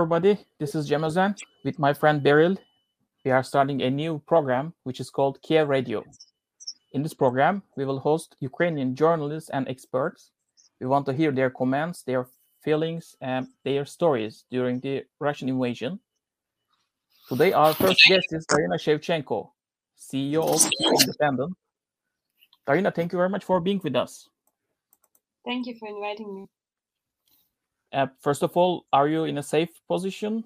everybody. This is Cem with my friend Beryl. We are starting a new program which is called Kiev Radio. In this program, we will host Ukrainian journalists and experts. We want to hear their comments, their feelings, and their stories during the Russian invasion. Today, our first guest is Darina Shevchenko, CEO of Independent. Darina, thank you very much for being with us. Thank you for inviting me. Uh, first of all, are you in a safe position?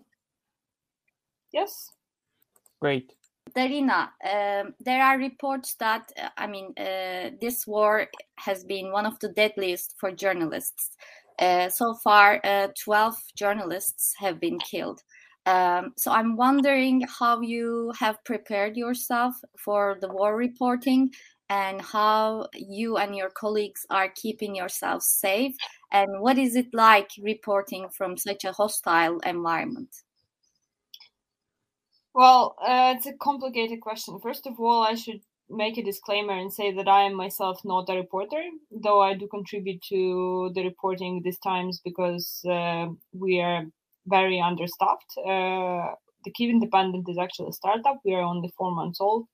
Yes. Great. Darina, um, there are reports that, uh, I mean, uh, this war has been one of the deadliest for journalists. Uh, so far, uh, 12 journalists have been killed. Um, so I'm wondering how you have prepared yourself for the war reporting and how you and your colleagues are keeping yourselves safe and what is it like reporting from such a hostile environment? Well uh, it's a complicated question. First of all i should make a disclaimer and say that i am myself not a reporter though i do contribute to the reporting these times because uh, we are very understaffed. Uh, the kiev independent is actually a startup. We are only four months old.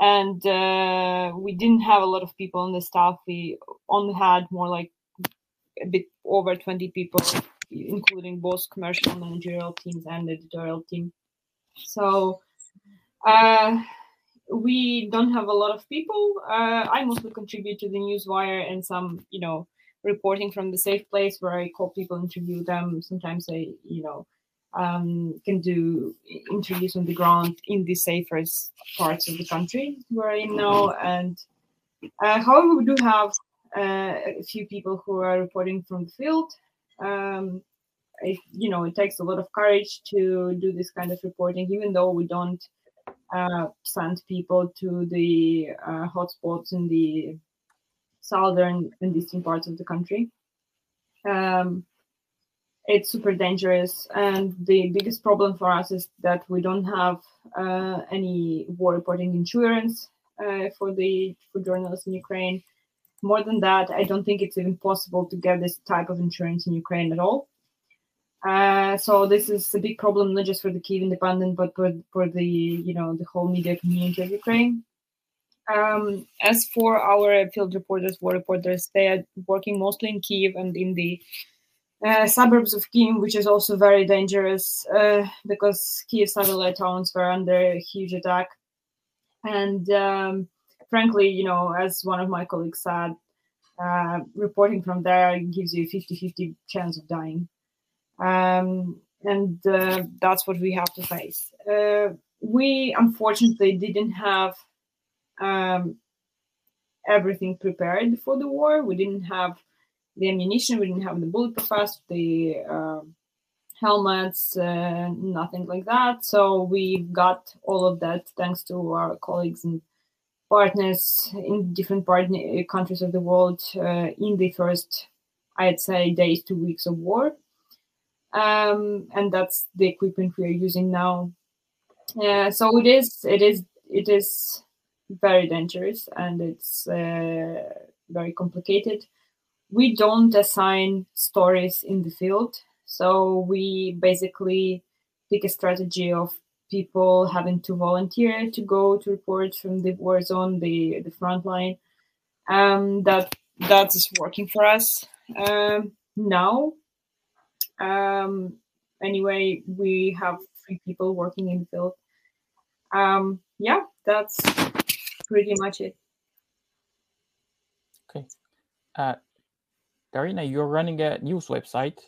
And uh, we didn't have a lot of people on the staff. We only had more like a bit over 20 people, including both commercial managerial teams and editorial team. So uh, we don't have a lot of people. Uh, I mostly contribute to the newswire and some, you know, reporting from the safe place where I call people, interview them. Sometimes I, you know, um, can do interviews on the ground in the safest parts of the country where I know. And uh, however, we do have a few people who are reporting from the field. Um, it, you know, it takes a lot of courage to do this kind of reporting, even though we don't uh, send people to the uh, hotspots in the southern and eastern parts of the country. Um, it's super dangerous. And the biggest problem for us is that we don't have uh, any war reporting insurance uh, for the for journalists in Ukraine. More than that, I don't think it's even possible to get this type of insurance in Ukraine at all. Uh, so this is a big problem not just for the Kiev Independent, but for, for the you know the whole media community of Ukraine. Um, as for our field reporters, war reporters, they are working mostly in Kiev and in the uh, suburbs of Kiev, which is also very dangerous uh, because Kiev satellite towns were under huge attack. And um, frankly, you know, as one of my colleagues said, uh, reporting from there gives you a 50 50 chance of dying. Um, and uh, that's what we have to face. Uh, we unfortunately didn't have um, everything prepared for the war. We didn't have the ammunition. We didn't have the bulletproof vest, the uh, helmets, uh, nothing like that. So we got all of that thanks to our colleagues and partners in different partner countries of the world uh, in the first, I'd say, days to weeks of war. Um, and that's the equipment we are using now. Uh, so it is, it is, it is very dangerous and it's uh, very complicated we don't assign stories in the field. So we basically pick a strategy of people having to volunteer to go to report from the war zone, the, the front line. Um, that that is working for us um, now. Um, anyway, we have three people working in the field. Um, yeah, that's pretty much it. Okay. Uh, Darina, you're running a news website.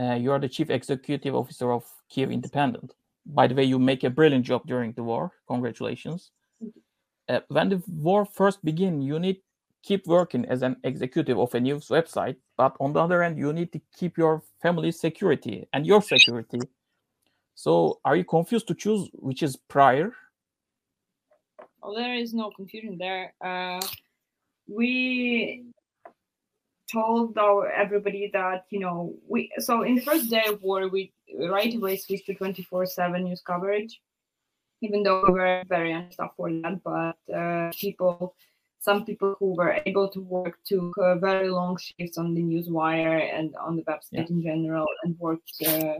Uh, you are the chief executive officer of Kiev Independent. By the way, you make a brilliant job during the war. Congratulations. Uh, when the war first begin, you need keep working as an executive of a news website, but on the other hand, you need to keep your family's security and your security. So, are you confused to choose which is prior? Well, there is no confusion there. Uh, we told our everybody that you know we so in the first day of war we right away switched to 24/7 news coverage, even though we were very understaffed for that. But uh, people, some people who were able to work took uh, very long shifts on the news wire and on the website yeah. in general and worked uh,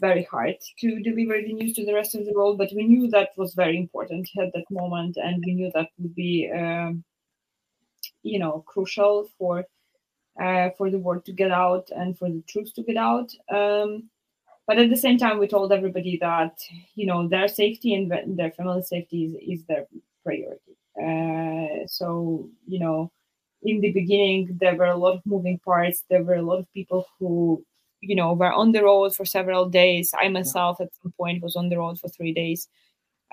very hard to deliver the news to the rest of the world, but we knew that was very important at that moment, and we knew that would be, um, you know, crucial for uh, for the word to get out and for the truth to get out. Um, but at the same time, we told everybody that you know their safety and their family safety is, is their priority. Uh, so you know, in the beginning, there were a lot of moving parts. There were a lot of people who you know were on the road for several days. I myself, at some point, was on the road for three days.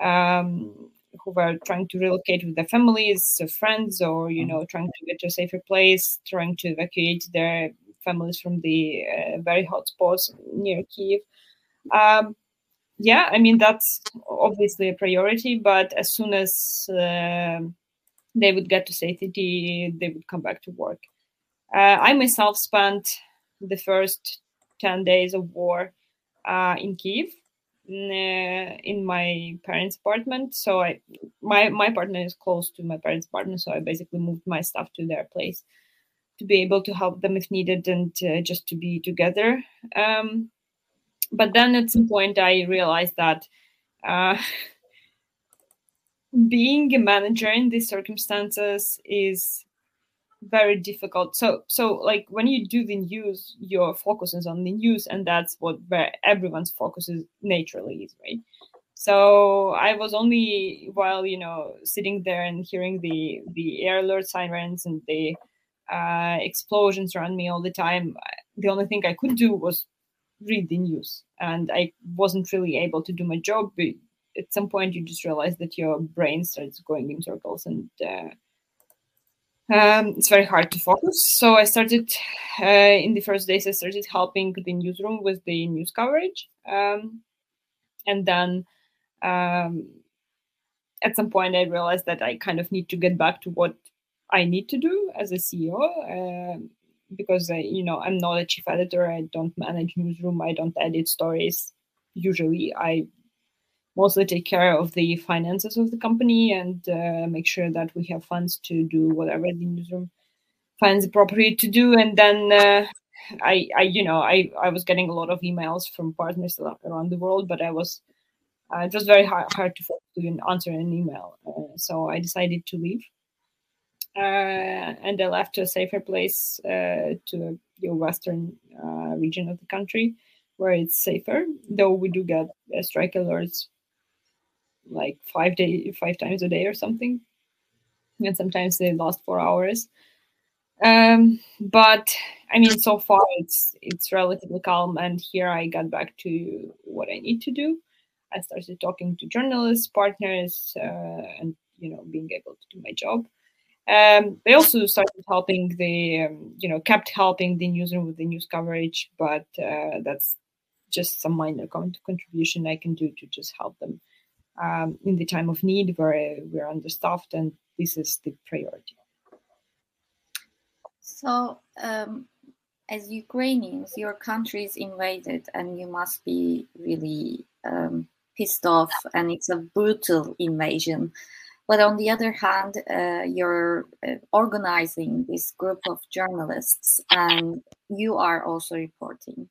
Um, who were trying to relocate with their families, friends, or you mm-hmm. know, trying to get to a safer place, trying to evacuate their families from the uh, very hot spots near Kiev. Um, yeah, I mean that's obviously a priority, but as soon as uh, they would get to safety, they would come back to work. Uh, I myself spent the first 10 days of war uh, in Kiev in my parents' apartment. So I, my my apartment is close to my parents' apartment, so I basically moved my stuff to their place to be able to help them if needed and uh, just to be together. Um, but then at some point, I realized that uh, being a manager in these circumstances is very difficult so so like when you do the news your focus is on the news and that's what where everyone's focus is naturally is right so i was only while you know sitting there and hearing the the air alert sirens and the uh, explosions around me all the time the only thing i could do was read the news and i wasn't really able to do my job but at some point you just realize that your brain starts going in circles and uh, um, it's very hard to focus. So I started uh, in the first days. I started helping the newsroom with the news coverage, um, and then um, at some point I realized that I kind of need to get back to what I need to do as a CEO. Uh, because I, you know I'm not a chief editor. I don't manage newsroom. I don't edit stories. Usually, I mostly take care of the finances of the company and uh, make sure that we have funds to do whatever the newsroom finds appropriate to do. And then uh, I, I, you know, I, I was getting a lot of emails from partners around the world, but I was, uh, it was very hard, hard to, to answer an email. Uh, so I decided to leave. Uh, and they left to a safer place uh, to the western region of the country where it's safer, though we do get strike alerts like five day five times a day or something. And sometimes they last four hours. Um, but i mean so far it's it's relatively calm and here i got back to what i need to do. I started talking to journalists partners uh, and you know being able to do my job um, they also started helping the um, you know kept helping the newsroom with the news coverage but uh, that's just some minor contribution i can do to just help them um, in the time of need where we're understaffed and this is the priority. So um, as ukrainians your country is invaded and you must be really um, pissed off and it's a brutal invasion but on the other hand uh, you're uh, organizing this group of journalists and you are also reporting.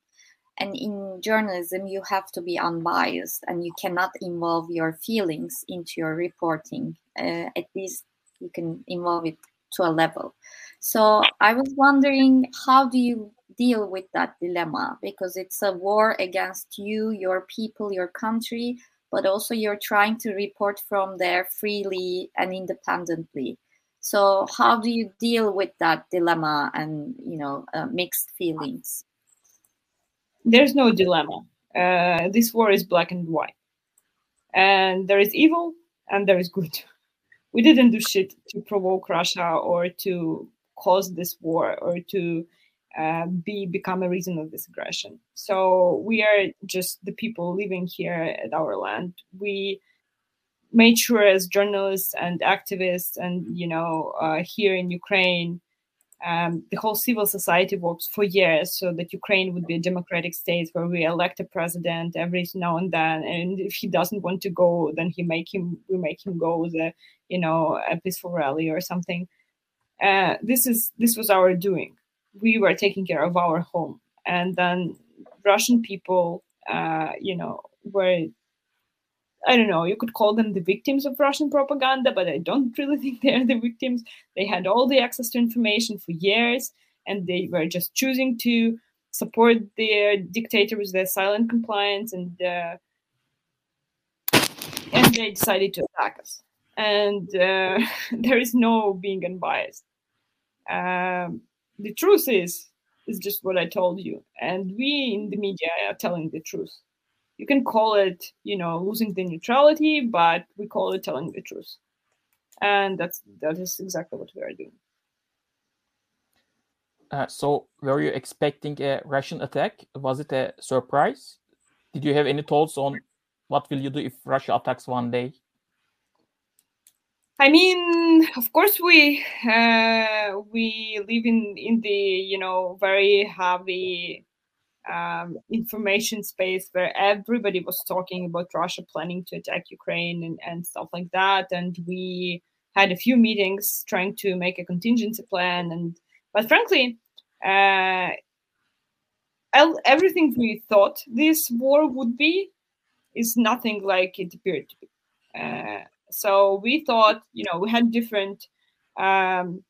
And in journalism you have to be unbiased and you cannot involve your feelings into your reporting. Uh, at least you can involve it to a level. So i was wondering how do you deal with that dilemma? Because it's a war against you your people your country but also you're trying to report from there freely and independently so how do you deal with that dilemma and you know uh, mixed feelings there's no dilemma. Uh, this war is black and white, and there is evil and there is good. We didn't do shit to provoke Russia or to cause this war or to uh, be become a reason of this aggression. So we are just the people living here at our land. We made sure as journalists and activists and you know uh, here in Ukraine um, the whole civil society works for years so that Ukraine would be a democratic state where we elect a president every now and then. And if he doesn't want to go, then he make him we make him go with a you know a peaceful rally or something. Uh, this is this was our doing. We were taking care of our home, and then Russian people uh, you know, were I don't know, you could call them the victims of Russian propaganda, but I don't really think they're the victims. They had all the access to information for years, and they were just choosing to support their dictator with their silent compliance, and uh, and they decided to attack us. And uh, there is no being unbiased. Um, the truth is, is just what I told you, and we in the media are telling the truth. You can call it you know losing the neutrality but we call it telling the truth. And that's that is exactly what we are doing. Uh, so were you expecting a russian attack? Was it a surprise? Did you have any thoughts on what will you do if russia attacks one day I mean, of course, we uh, we live in in the you know very heavy um, information space where everybody was talking about Russia planning to attack Ukraine and, and stuff like that. And we had a few meetings trying to make a contingency plan. And but frankly, uh, everything we thought this war would be is nothing like it appeared to be. Uh, so we thought, you know, we had different um,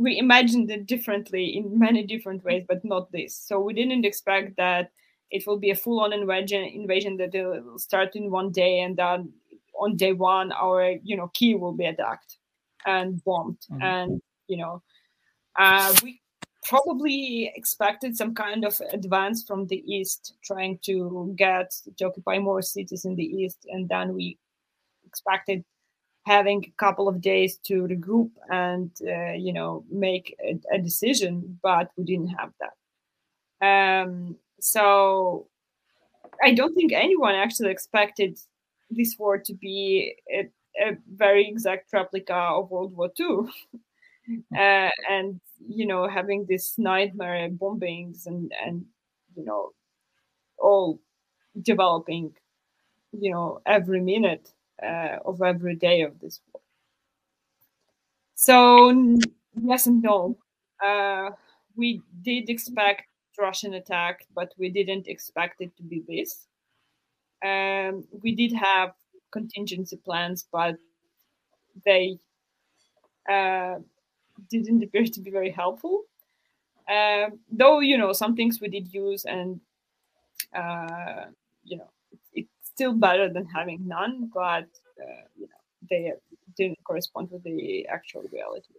we imagined it differently in many different ways, but not this. So we didn't expect that it will be a full-on invasion, invasion that will start in one day, and then on day one, our you know Kiev will be attacked and bombed, mm-hmm. and you know, uh, we probably expected some kind of advance from the east, trying to get to occupy more cities in the east, and then we expected having a couple of days to regroup and uh, you know make a, a, decision but we didn't have that. Um, so i don't think anyone actually expected this war to be a, a very exact replica of world war ii uh, and you know having this nightmare bombings and and you know all developing you know every minute uh, of every day of this war. So yes and no. Uh, we did expect Russian attack, but we didn't expect it to be this. Um, we did have contingency plans, but they uh, didn't appear to be very helpful. Uh, though you know some things we did use, and uh, you know still better than having none, but uh, you know they didn't correspond with the actual reality.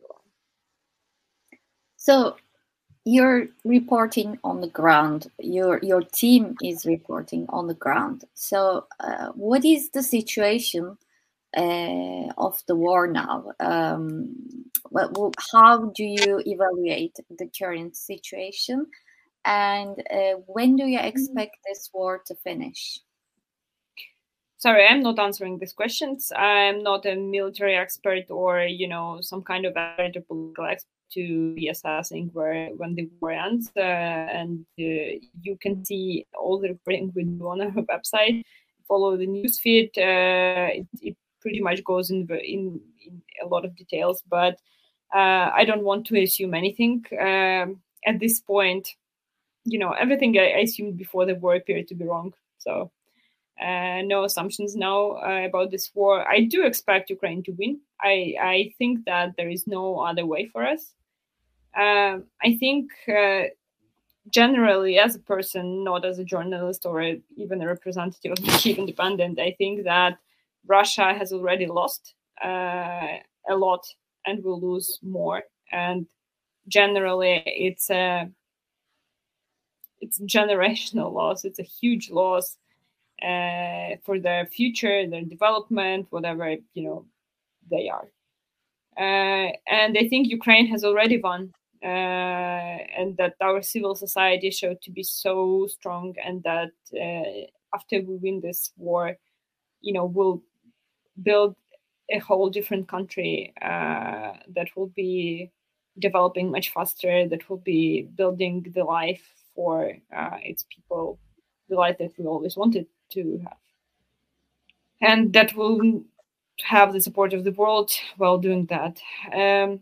So you're reporting on the ground. Your your team is reporting on the ground. So uh, what is the situation uh, of the war now? Um, how do you evaluate the current situation? And uh, when do you mm-hmm. expect this war to finish? Sorry i'm not answering these questions. I'm not a military expert or you know some kind of political expert to be assessing where when the war ends uh, and uh, you can see all the reporting we do on our website follow the news feed uh, it, it, pretty much goes in, in, in a lot of details but uh, i don't want to assume anything. Um, at this point you know everything I, I assumed before the war appeared to be wrong so uh, no assumptions now uh, about this war. I do expect Ukraine to win. I, I think that there is no other way for us. Um, I think uh, generally, as a person, not as a journalist or a, even a representative of the Kiev Independent, I think that Russia has already lost uh, a lot and will lose more. And generally, it's a it's generational loss. It's a huge loss uh, for their future, their development, whatever you know they are. Uh, and I think Ukraine has already won, uh, and that our civil society showed to be so strong, and that uh, after we win this war, you know, we'll build a whole different country uh, that will be developing much faster, that will be building the life for uh, its people, the life that we always wanted to have. And that will have the support of the world while doing that. Um,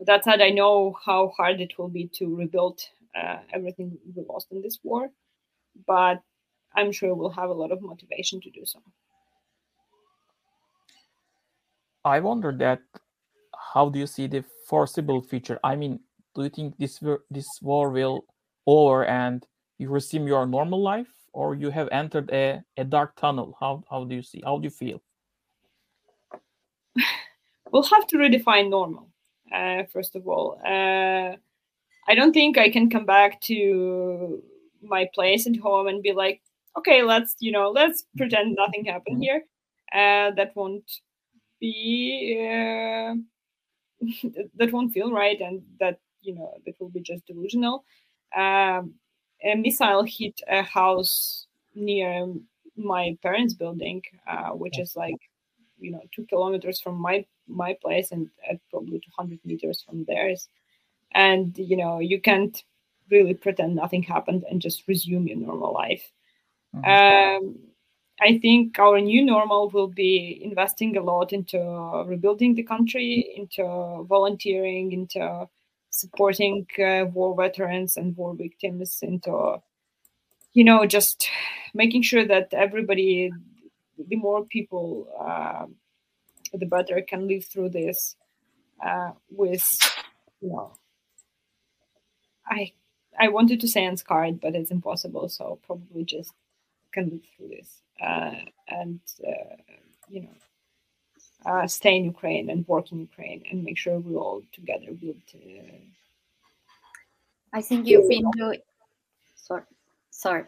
that said, I know how hard it will be to rebuild uh, everything we lost in this war, but I'm sure we'll have a lot of motivation to do so. I wonder that how do you see the foreseeable future? I mean, do you think this this war will over and you resume your normal life, or you have entered a, a dark tunnel? How how do you see? How do you feel? we'll have to redefine normal. Uh, first of all, uh, I don't think I can come back to my place at home and be like, okay, let's you know, let's pretend nothing happened here. Uh, that won't be uh, that won't feel right, and that you know that will be just delusional. Um, a missile hit a house near my parents' building, uh, which is like you know two kilometers from my my place and at probably 200 meters from theirs and you know you can't really pretend nothing happened and just resume your normal life mm-hmm. um, i think our new normal will be investing a lot into rebuilding the country into volunteering into supporting uh, war veterans and war victims into you know just making sure that everybody the more people uh, the better can live through this uh, with you know i i wanted to say unscarred but it's impossible so probably just can live through this. Uh, and uh, you know uh, stay in ukraine and work in ukraine and make sure we all together build uh, i think you've been doing sorry sorry.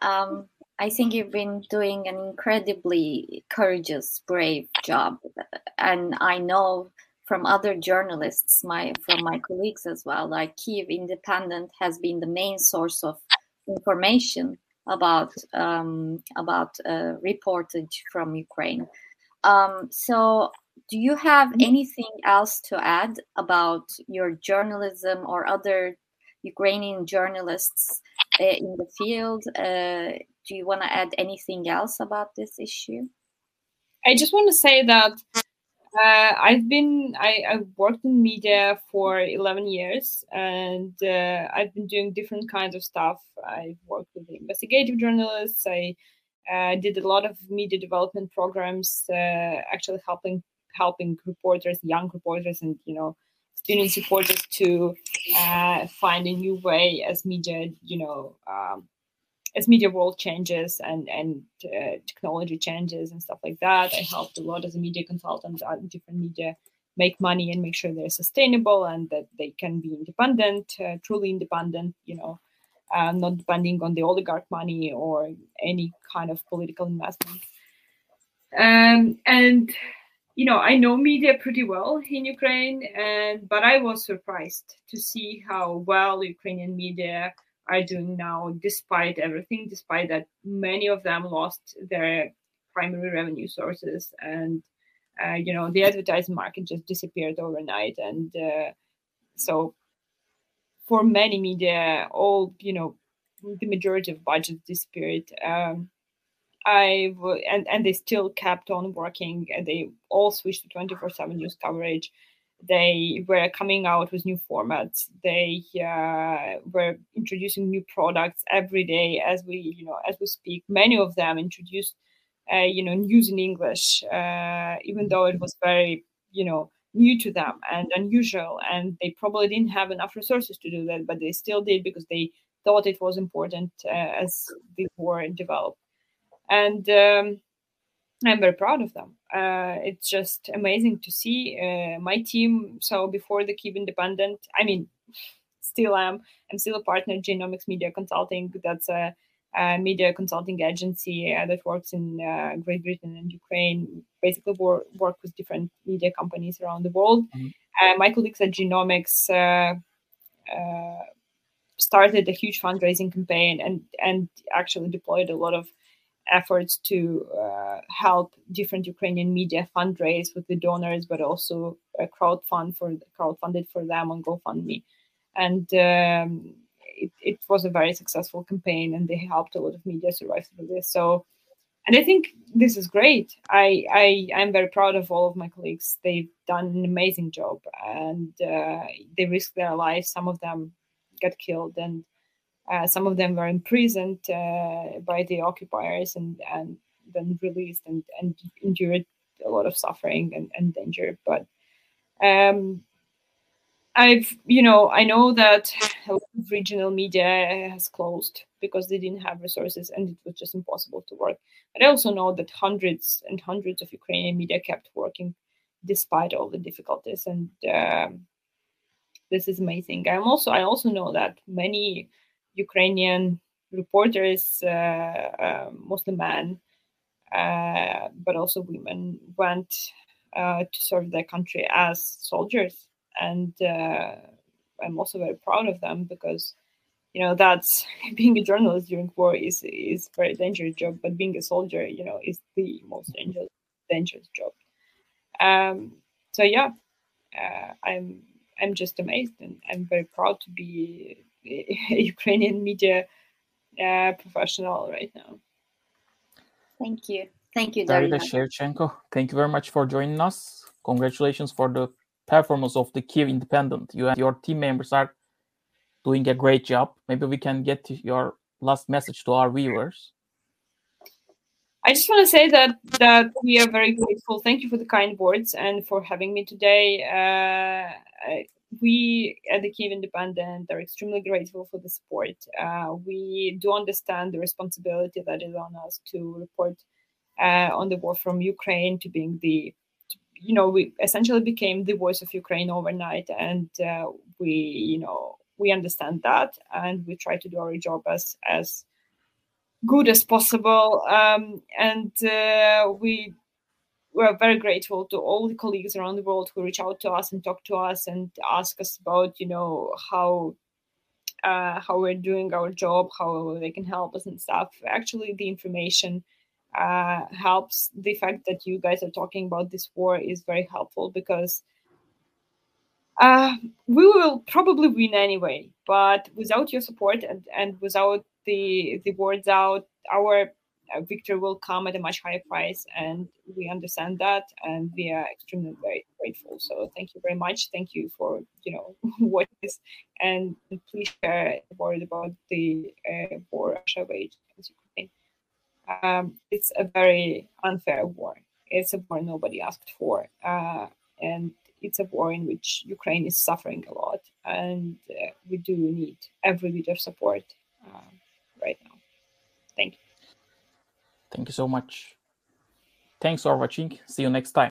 Um, I think you've been doing an incredibly courageous, brave job, and I know from other journalists, my from my colleagues as well, like Kiev Independent has been the main source of information about um, about uh, reportage from Ukraine. Um, so, do you have mm-hmm. anything else to add about your journalism or other Ukrainian journalists uh, in the field? Uh, do you want to add anything else about this issue? I just want to say that uh, I've been I, I've worked in media for 11 years and uh, I've been doing different kinds of stuff. I've worked with investigative journalists. I uh, did a lot of media development programs, uh, actually helping helping reporters, young reporters, and you know student supporters to uh, find a new way as media, you know, um, as media world changes and and uh, technology changes and stuff like that. I helped a lot as a media consultant on different media make money and make sure they're sustainable and that they can be independent, uh, truly independent. You know, uh, not depending on the oligarch money or any kind of political investment. Um, and you know, I know media pretty well in Ukraine, and but I was surprised to see how well Ukrainian media are doing now, despite everything, despite that many of them lost their primary revenue sources and uh, you know the advertising market just disappeared overnight and uh, so for many media all you know the majority of budgets disappeared um, i and, and they still kept on working and they all switched to 24 7 news coverage. They were coming out with new formats. They uh, were introducing new products every day as we you know as we speak. Many of them introduced uh, you know news in english uh, even though it was very you know new to them and unusual and they probably didn't have enough resources to do that but they still did because they thought it was important uh, as the war developed and um, I'm very proud of them. Uh, it's just amazing to see uh, my team. So before the Kiev Independent, I mean, still am. I'm still a partner Jnomics Media Consulting. That's a media consulting agency uh, that works in uh, Great Britain and Ukraine. Basically, wor- work with different media companies around the world. Mm-hmm. Uh, my colleagues at Jnomics uh, started a huge fundraising campaign and and actually deployed a lot of efforts to uh, help different Ukrainian media fundraise with the donors, but also a crowdfund for crowdfunded for them on GoFundMe, and um, it, it, was a very successful campaign, and they helped a lot of media survive through this. So, and I think this is great. I I am very proud of all of my colleagues. They've done an amazing job, and uh, they risked their lives. Some of them got killed, and Uh, some of them were imprisoned uh, by the occupiers and, and then released and, and endured a lot of suffering and, and danger. But um, I've, you know, I know that a lot of regional media has closed because they didn't have resources and it was just impossible to work. But I also know that hundreds and hundreds of Ukrainian media kept working despite all the difficulties, and um, this is amazing. I'm also, I also know that many Ukrainian reporters, uh, uh, mostly men, uh, but also women, went uh, to serve their country as soldiers and uh, I'm also very proud of them because you know that's being a journalist during war is is a very dangerous job, but being a soldier, you know, is the most dangerous dangerous job. Um, so yeah, uh, I'm I'm just amazed and I'm very proud to be a Ukrainian media uh, professional right now. Thank you. Thank you, Darina Shevchenko. Thank you very much for joining us. Congratulations for the performance of the Kiev Independent. You and your team members are doing a great job. Maybe we can get your last message to our viewers. I just want to say that that we are very grateful. Thank you for the kind words and for having me today. Uh, we at the Kiev Independent are extremely grateful for the support. Uh, we do understand the responsibility that is on us to report uh, on the war from Ukraine, to being the you know, we essentially became the voice of Ukraine overnight, and uh, we, you know, we understand that, and we try to do our job as as good as possible. Um, and uh, we we're very grateful to all the colleagues around the world who reach out to us and talk to us and ask us about, you know, how uh, how we're doing our job, how they can help us and stuff. Actually, the information uh, helps. The fact that you guys are talking about this war is very helpful because uh, we will probably win anyway. But without your support and, and without the the words out, our uh, victory will come at a much higher price, and we understand that, and we are extremely very grateful. So thank you very much. Thank you for you know what is, and please share the word about the uh, war Russia waged um, it's a very unfair war. It's a war nobody asked for, uh, and it's a war in which Ukraine is suffering a lot, and uh, we do need every bit of support uh, right now. Thank you. Thank you so much. Thanks for watching. See you next time.